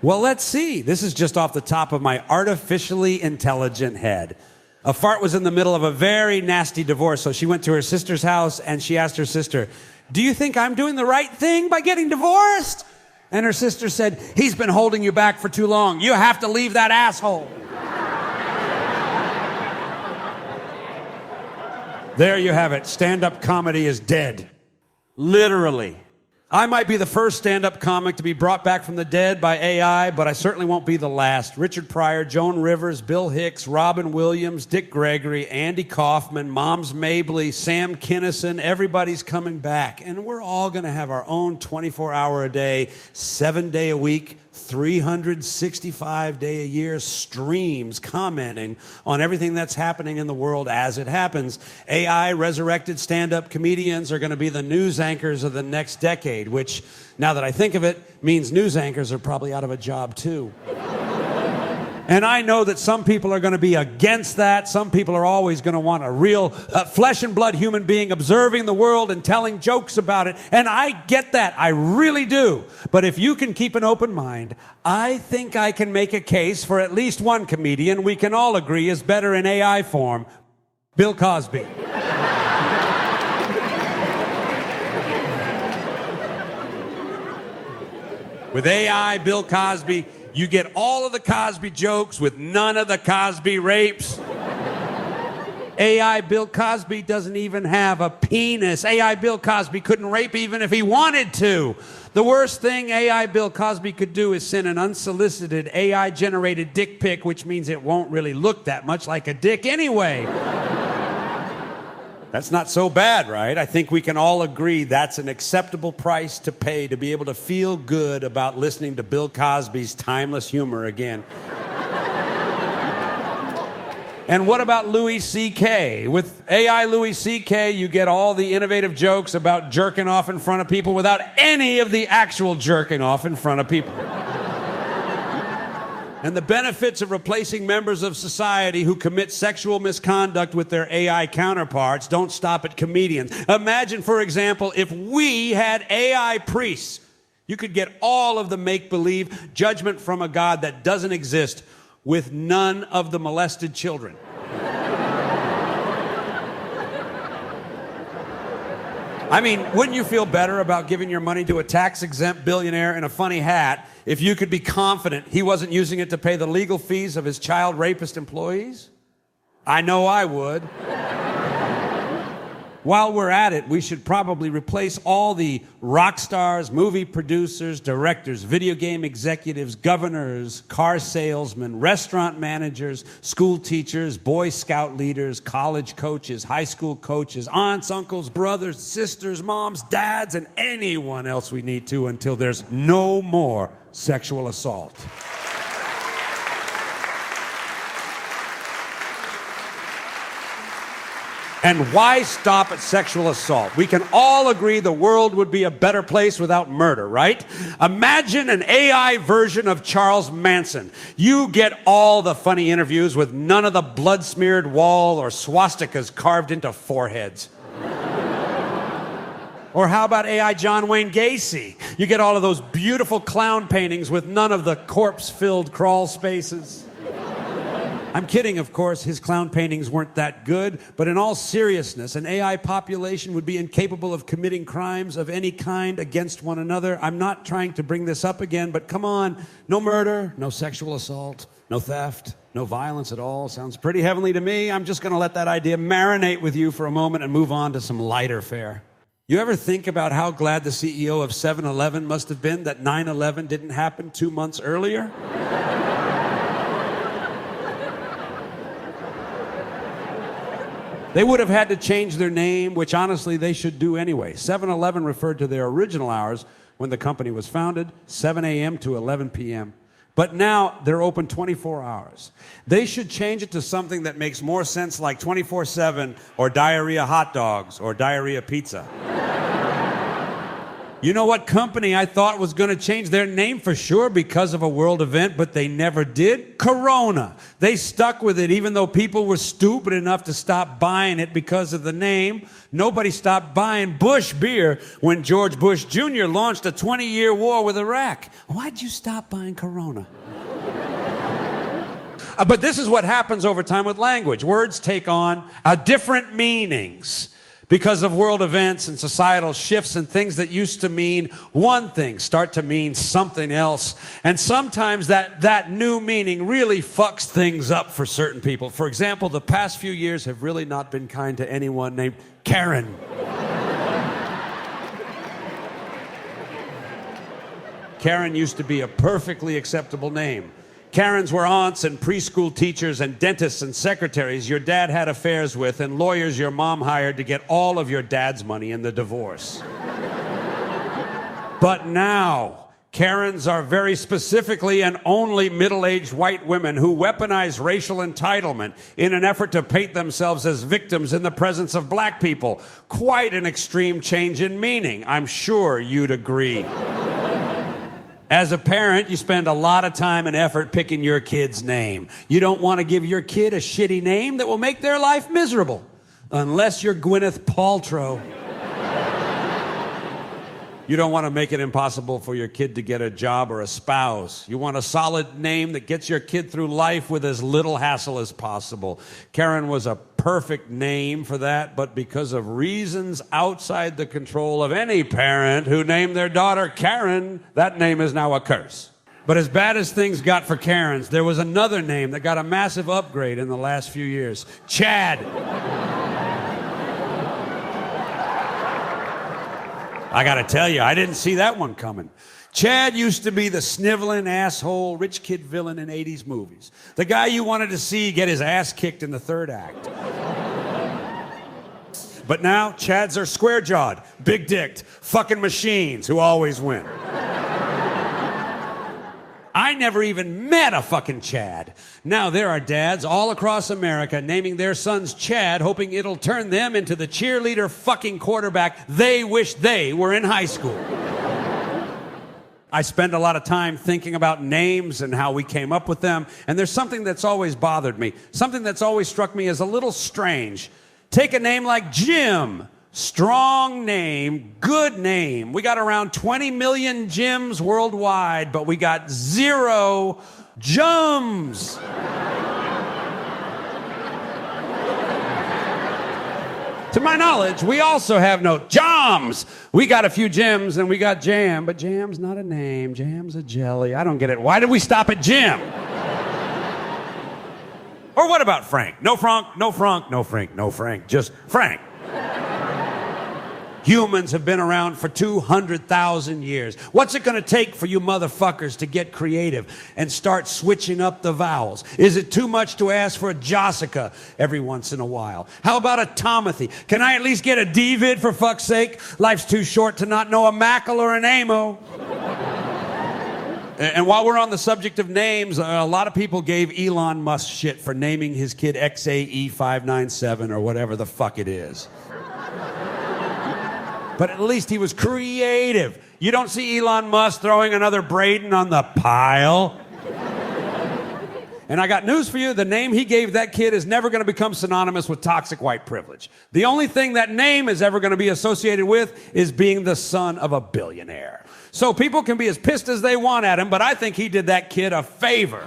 Well, let's see. This is just off the top of my artificially intelligent head. A fart was in the middle of a very nasty divorce, so she went to her sister's house and she asked her sister, Do you think I'm doing the right thing by getting divorced? And her sister said, He's been holding you back for too long. You have to leave that asshole. there you have it. Stand up comedy is dead. Literally. I might be the first stand up comic to be brought back from the dead by AI, but I certainly won't be the last. Richard Pryor, Joan Rivers, Bill Hicks, Robin Williams, Dick Gregory, Andy Kaufman, Moms Mabley, Sam Kinison, everybody's coming back. And we're all going to have our own 24 hour a day, seven day a week 365 day a year streams commenting on everything that's happening in the world as it happens. AI resurrected stand up comedians are going to be the news anchors of the next decade, which, now that I think of it, means news anchors are probably out of a job too. And I know that some people are going to be against that. Some people are always going to want a real uh, flesh and blood human being observing the world and telling jokes about it. And I get that. I really do. But if you can keep an open mind, I think I can make a case for at least one comedian we can all agree is better in AI form Bill Cosby. With AI, Bill Cosby you get all of the Cosby jokes with none of the Cosby rapes. AI Bill Cosby doesn't even have a penis. AI Bill Cosby couldn't rape even if he wanted to. The worst thing AI Bill Cosby could do is send an unsolicited AI generated dick pic, which means it won't really look that much like a dick anyway. That's not so bad, right? I think we can all agree that's an acceptable price to pay to be able to feel good about listening to Bill Cosby's timeless humor again. and what about Louis C.K.? With AI Louis C.K., you get all the innovative jokes about jerking off in front of people without any of the actual jerking off in front of people. And the benefits of replacing members of society who commit sexual misconduct with their AI counterparts don't stop at comedians. Imagine, for example, if we had AI priests. You could get all of the make believe judgment from a God that doesn't exist with none of the molested children. I mean, wouldn't you feel better about giving your money to a tax exempt billionaire in a funny hat if you could be confident he wasn't using it to pay the legal fees of his child rapist employees? I know I would. While we're at it, we should probably replace all the rock stars, movie producers, directors, video game executives, governors, car salesmen, restaurant managers, school teachers, Boy Scout leaders, college coaches, high school coaches, aunts, uncles, brothers, sisters, moms, dads, and anyone else we need to until there's no more sexual assault. And why stop at sexual assault? We can all agree the world would be a better place without murder, right? Imagine an AI version of Charles Manson. You get all the funny interviews with none of the blood smeared wall or swastikas carved into foreheads. Or how about AI John Wayne Gacy? You get all of those beautiful clown paintings with none of the corpse filled crawl spaces. I'm kidding, of course. His clown paintings weren't that good. But in all seriousness, an AI population would be incapable of committing crimes of any kind against one another. I'm not trying to bring this up again, but come on. No murder, no sexual assault, no theft, no violence at all. Sounds pretty heavenly to me. I'm just going to let that idea marinate with you for a moment and move on to some lighter fare. You ever think about how glad the CEO of 7 Eleven must have been that 9 11 didn't happen two months earlier? They would have had to change their name, which honestly they should do anyway. 7 Eleven referred to their original hours when the company was founded, 7 a.m. to 11 p.m. But now they're open 24 hours. They should change it to something that makes more sense like 24 7 or diarrhea hot dogs or diarrhea pizza. You know what company I thought was going to change their name for sure because of a world event, but they never did? Corona. They stuck with it even though people were stupid enough to stop buying it because of the name. Nobody stopped buying Busch beer when George Bush Jr. launched a 20 year war with Iraq. Why'd you stop buying Corona? Uh, but this is what happens over time with language. Words take on uh, different meanings because of world events and societal shifts and things that used to mean one thing start to mean something else. And sometimes that that new meaning really fucks things up for certain people. For example the past few years have really not been kind to anyone named karen. Karen used to be a perfectly acceptable name Karens were aunts and preschool teachers and dentists and secretaries your dad had affairs with and lawyers your mom hired to get all of your dad's money in the divorce. but now, Karens are very specifically and only middle aged white women who weaponize racial entitlement in an effort to paint themselves as victims in the presence of black people. Quite an extreme change in meaning. I'm sure you'd agree. As a parent, you spend a lot of time and effort picking your kid's name. You don't want to give your kid a shitty name that will make their life miserable. Unless you're Gwyneth Paltrow. You don't want to make it impossible for your kid to get a job or a spouse. You want a solid name that gets your kid through life with as little hassle as possible. Karen was a perfect name for that, but because of reasons outside the control of any parent who named their daughter Karen, that name is now a curse. But as bad as things got for Karens, there was another name that got a massive upgrade in the last few years Chad. I got to tell you, I didn't see that one coming. Chad used to be the sniveling asshole rich kid villain in 80s movies. The guy you wanted to see get his ass kicked in the third act. but now, Chads are square jawed, big dicked, fucking machines who always win. I never even met a fucking Chad. Now there are dads all across America naming their sons Chad, hoping it'll turn them into the cheerleader fucking quarterback they wish they were in high school. I spend a lot of time thinking about names and how we came up with them. And there's something that's always bothered me, something that's always struck me as a little strange. Take a name like Jim. Strong name, good name. We got around 20 million Jims worldwide, but we got zero Jums. To my knowledge, we also have no Joms. We got a few gems and we got Jam, but Jam's not a name. Jam's a jelly. I don't get it. Why did we stop at Jim? or what about Frank? No Frank, no Frank, no Frank, no Frank, just Frank. Humans have been around for 200,000 years. What's it going to take for you motherfuckers to get creative and start switching up the vowels? Is it too much to ask for a Jessica every once in a while? How about a Tomothy? Can I at least get a David for fuck's sake? Life's too short to not know a Mackle or an Amo. And while we're on the subject of names, a lot of people gave Elon Musk shit for naming his kid XAE597 or whatever the fuck it is but at least he was creative. You don't see Elon Musk throwing another Braden on the pile. And I got news for you the name he gave that kid is never going to become synonymous with toxic white privilege. The only thing that name is ever going to be associated with is being the son of a billionaire. So people can be as pissed as they want at him, but I think he did that kid a favor.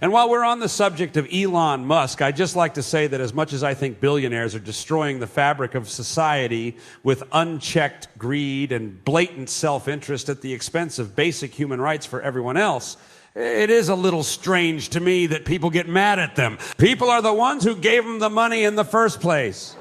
And while we're on the subject of Elon Musk, I'd just like to say that as much as I think billionaires are destroying the fabric of society with unchecked greed and blatant self interest at the expense of basic human rights for everyone else, it is a little strange to me that people get mad at them. People are the ones who gave them the money in the first place.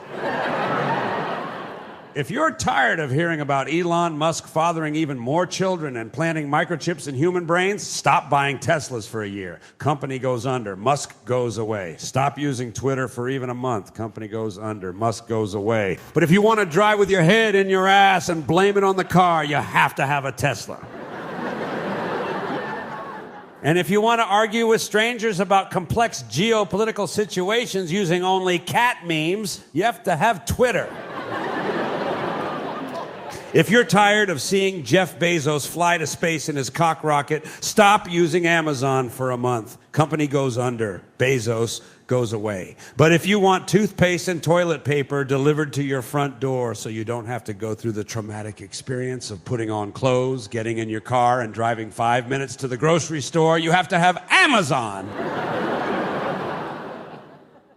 If you're tired of hearing about Elon Musk fathering even more children and planting microchips in human brains, stop buying Teslas for a year. Company goes under. Musk goes away. Stop using Twitter for even a month. Company goes under. Musk goes away. But if you want to drive with your head in your ass and blame it on the car, you have to have a Tesla. And if you want to argue with strangers about complex geopolitical situations using only cat memes, you have to have Twitter. If you're tired of seeing Jeff Bezos fly to space in his cock rocket, stop using Amazon for a month. Company goes under. Bezos goes away. But if you want toothpaste and toilet paper delivered to your front door so you don't have to go through the traumatic experience of putting on clothes, getting in your car, and driving five minutes to the grocery store, you have to have Amazon.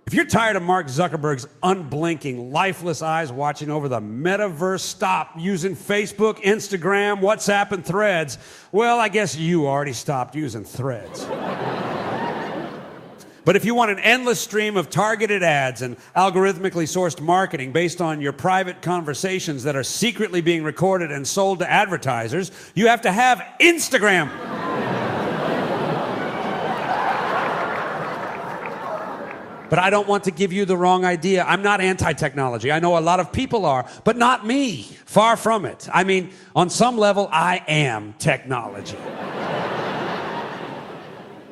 If you're tired of Mark Zuckerberg's unblinking, lifeless eyes watching over the metaverse, stop using Facebook, Instagram, WhatsApp, and threads. Well, I guess you already stopped using threads. But if you want an endless stream of targeted ads and algorithmically sourced marketing based on your private conversations that are secretly being recorded and sold to advertisers, you have to have Instagram. But I don't want to give you the wrong idea. I'm not anti technology. I know a lot of people are, but not me. Far from it. I mean, on some level, I am technology.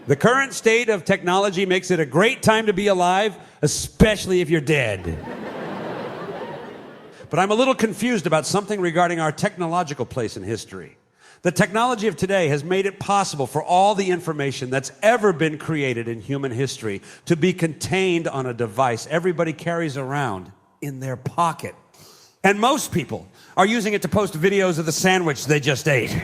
the current state of technology makes it a great time to be alive, especially if you're dead. but I'm a little confused about something regarding our technological place in history. The technology of today has made it possible for all the information that's ever been created in human history to be contained on a device everybody carries around in their pocket. And most people are using it to post videos of the sandwich they just ate.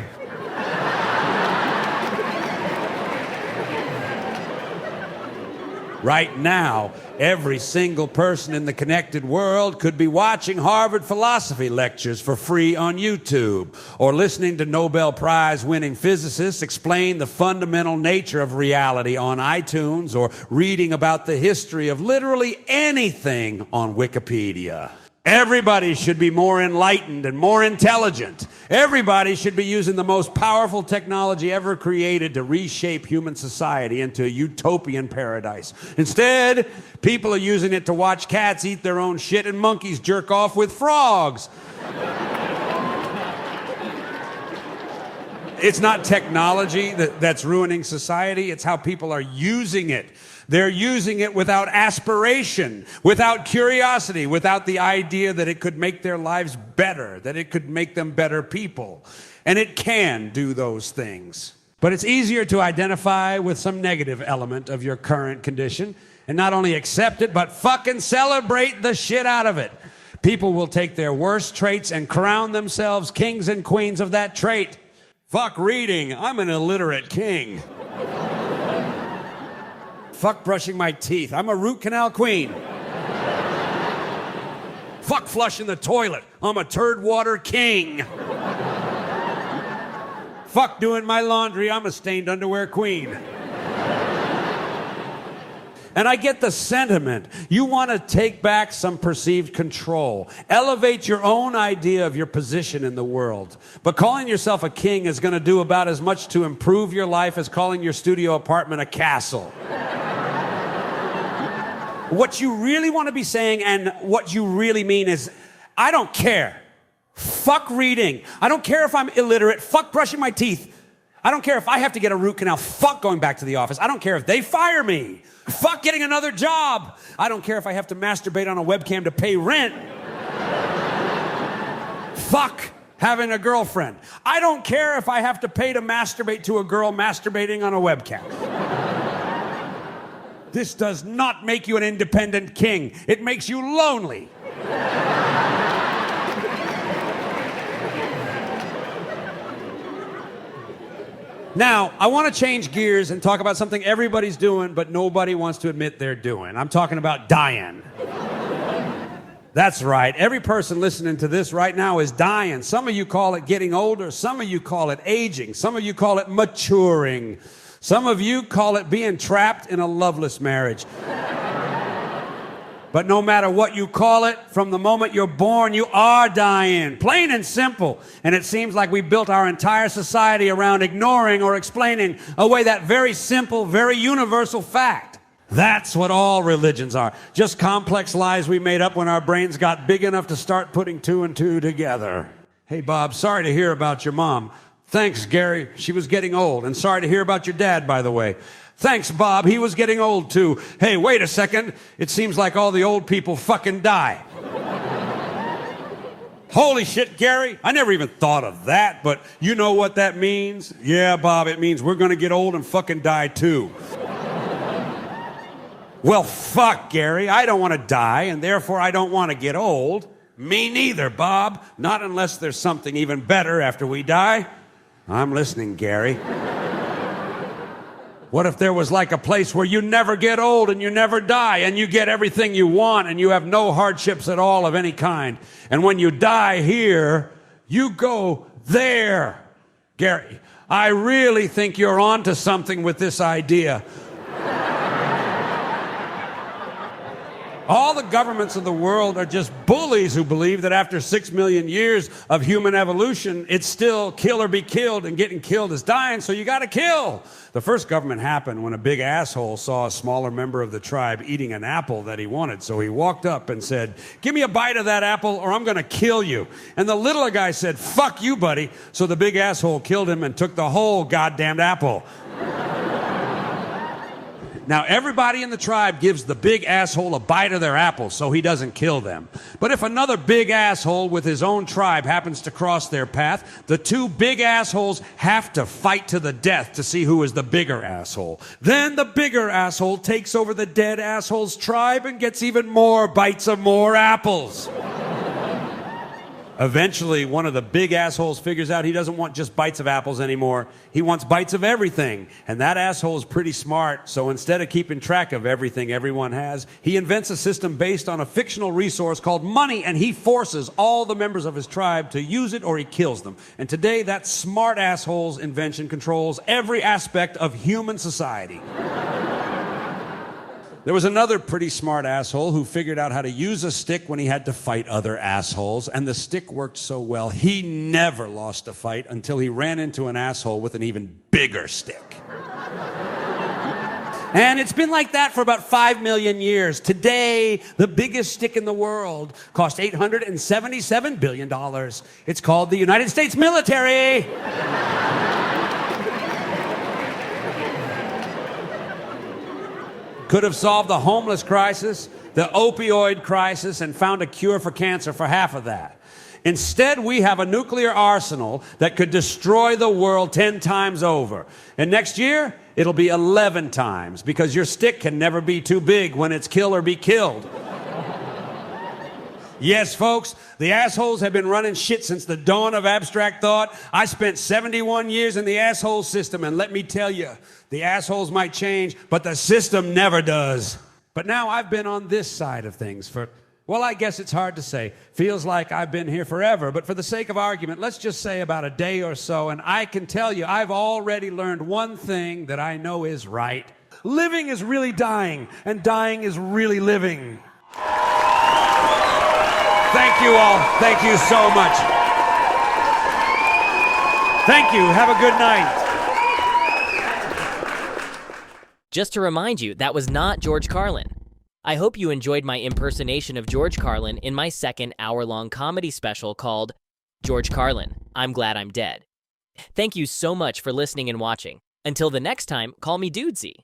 Right now, every single person in the connected world could be watching Harvard philosophy lectures for free on YouTube or listening to Nobel Prize winning physicists explain the fundamental nature of reality on iTunes or reading about the history of literally anything on Wikipedia. Everybody should be more enlightened and more intelligent. Everybody should be using the most powerful technology ever created to reshape human society into a utopian paradise. Instead, people are using it to watch cats eat their own shit and monkeys jerk off with frogs. it's not technology that, that's ruining society, it's how people are using it They're using it without aspiration, without curiosity, without the idea that it could make their lives better, that it could make them better people. And it can do those things. But it's easier to identify with some negative element of your current condition and not only accept it, but fucking celebrate the shit out of it. People will take their worst traits and crown themselves kings and queens of that trait. Fuck reading. I'm an illiterate king. Fuck brushing my teeth. I'm a root canal queen. Fuck flushing the toilet. I'm a turd water king. Fuck doing my laundry. I'm a stained underwear queen. And I get the sentiment. You want to take back some perceived control. Elevate your own idea of your position in the world. But calling yourself a king is going to do about as much to improve your life as calling your studio apartment a castle. What you really want to be saying and what you really mean is, I don't care. Fuck reading. I don't care if I'm illiterate. Fuck brushing my teeth. I don't care if I have to get a root canal. Fuck going back to the office. I don't care if they fire me. Fuck getting another job. I don't care if I have to masturbate on a webcam to pay rent. Fuck having a girlfriend. I don't care if I have to pay to masturbate to a girl masturbating on a webcam. This does not make you an independent king, it makes you lonely. Now, I want to change gears and talk about something everybody's doing, but nobody wants to admit they're doing. I'm talking about dying. That's right. Every person listening to this right now is dying. Some of you call it getting older. Some of you call it aging. Some of you call it maturing. Some of you call it being trapped in a loveless marriage. But no matter what you call it, from the moment you're born, you are dying. Plain and simple. And it seems like we built our entire society around ignoring or explaining away that very simple, very universal fact. That's what all religions are. Just complex lies we made up when our brains got big enough to start putting two and two together. Hey, Bob, sorry to hear about your mom. Thanks, Gary. She was getting old. And sorry to hear about your dad, by the way. Thanks, Bob. He was getting old too. Hey, wait a second. It seems like all the old people fucking die. Holy shit, Gary. I never even thought of that, but you know what that means? Yeah, Bob, it means we're gonna get old and fucking die too. well, fuck, Gary. I don't wanna die, and therefore I don't wanna get old. Me neither, Bob. Not unless there's something even better after we die. I'm listening, Gary. What if there was like a place where you never get old and you never die and you get everything you want and you have no hardships at all of any kind? And when you die here, you go there. Gary, I really think you're onto something with this idea. All the governments of the world are just bullies who believe that after six million years of human evolution, it's still kill or be killed, and getting killed is dying, so you gotta kill. The first government happened when a big asshole saw a smaller member of the tribe eating an apple that he wanted, so he walked up and said, Give me a bite of that apple or I'm gonna kill you. And the littler guy said, Fuck you, buddy. So the big asshole killed him and took the whole goddamned apple. Now, everybody in the tribe gives the big asshole a bite of their apple so he doesn't kill them. But if another big asshole with his own tribe happens to cross their path, the two big assholes have to fight to the death to see who is the bigger asshole. Then the bigger asshole takes over the dead asshole's tribe and gets even more bites of more apples. Eventually, one of the big assholes figures out he doesn't want just bites of apples anymore. He wants bites of everything. And that asshole is pretty smart. So instead of keeping track of everything everyone has, he invents a system based on a fictional resource called money. And he forces all the members of his tribe to use it or he kills them. And today, that smart asshole's invention controls every aspect of human society. There was another pretty smart asshole who figured out how to use a stick when he had to fight other assholes, and the stick worked so well, he never lost a fight until he ran into an asshole with an even bigger stick. And it's been like that for about five million years. Today, the biggest stick in the world cost $877 billion. It's called the United States military. Could have solved the homeless crisis, the opioid crisis, and found a cure for cancer for half of that. Instead, we have a nuclear arsenal that could destroy the world 10 times over. And next year, it'll be 11 times because your stick can never be too big when it's kill or be killed. Yes, folks, the assholes have been running shit since the dawn of abstract thought. I spent 71 years in the asshole system, and let me tell you, the assholes might change, but the system never does. But now I've been on this side of things for, well, I guess it's hard to say. Feels like I've been here forever, but for the sake of argument, let's just say about a day or so, and I can tell you, I've already learned one thing that I know is right. Living is really dying, and dying is really living. Thank you all. Thank you so much. Thank you. Have a good night. Just to remind you, that was not George Carlin. I hope you enjoyed my impersonation of George Carlin in my second hour long comedy special called George Carlin I'm Glad I'm Dead. Thank you so much for listening and watching. Until the next time, call me Dudesy.